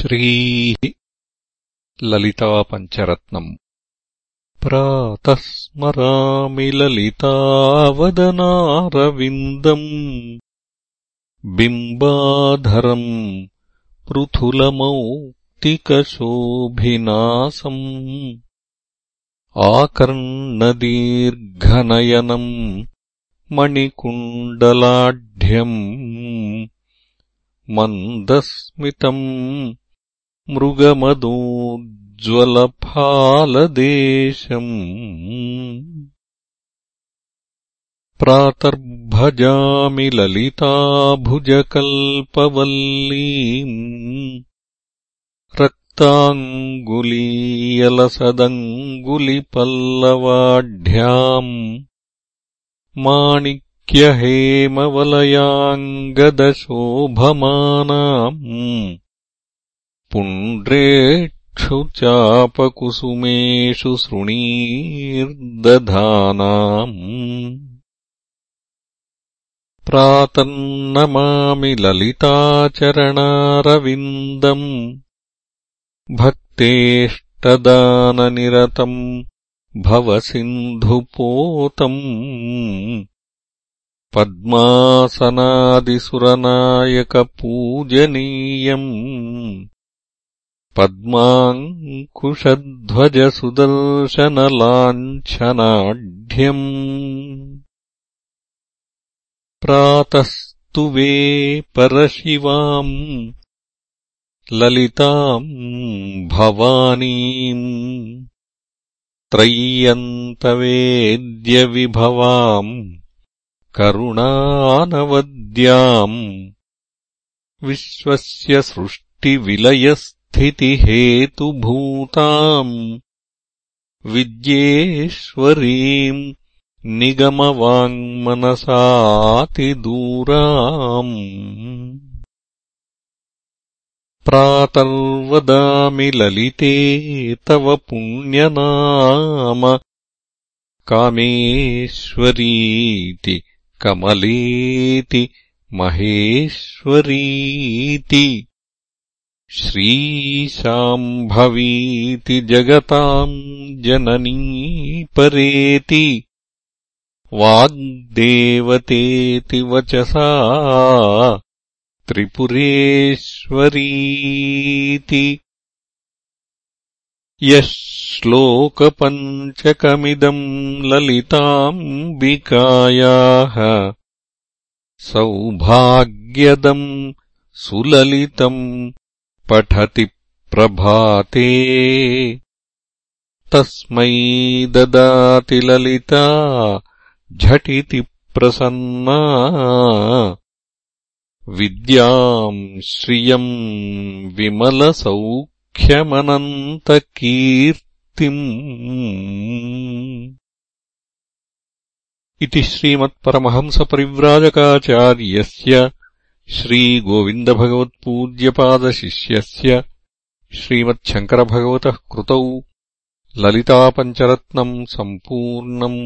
श्रीः ललितापञ्चरत्नम् प्रातः स्मरामि ललितावदनारविन्दम् बिम्बाधरम् पृथुलमौक्तिकशोभिनासम् आकर्णदीर्घनयनम् मणिकुण्डलाढ्यम् मन्दस्मितम् मृगमदोज्ज्वलफालदेशम् प्रातर्भजामि ललिताभुजकल्पवल्लीम् रक्ताङ्गुलीयलसदङ्गुलिपल्लवाढ्याम् माणिक्यहेमवलयाङ्गदशोभमानाम् पुण्ड्रेक्षुचापकुसुमेषु सृणीर्दधानाम् प्रातन्नमामि ललिताचरणारविन्दम्। भक्तेष्टदाननिरतम् भवसिन्धुपोतम्। पद्मासनादिसुरनायकपूजनीयम् पद्माङ्कुशध्वजसुदर्शनलाञ्छनाढ्यम्। प्रातस्तुवे परशिवाम् ललिताम् भवानीम्। त्रय्यन्तवेद्यविभवाम् करुणानवद्याम्। विश्वस्य सृष्टिविलयस्थितिहेतुभूताम् विद्येश्वरीम् निगमवाङ्मनसातिदूराम् प्रातर्वदामि ललिते तव पुण्यनाम कामेश्वरीति कमलेति महेश्वरीति श्रीशाम्भवीति जगताम् जननी परेति वाग्देवतेति वचसा त्रिपुरेश्वरीति। यः श्लोकपञ्चकमिदम् ललिताम्बिकायाः सौभाग्यदम् सुललितम् पठति प्रभाते। तस्मै ददाति ललिता झटिति प्रसन्ना। विद्याम् श्रियम् विमलसौख्यमनन्तकीर्तिम्। इति श्रीमत्परमहंसपरिव्राजकाचार्यस्य श्रीगोविन्दभगवत्पूज्यपादशिष्यस्य श्रीमच्छङ्करभगवतः कृतौ ललितापञ्चरत्नम् सम्पूर्णम्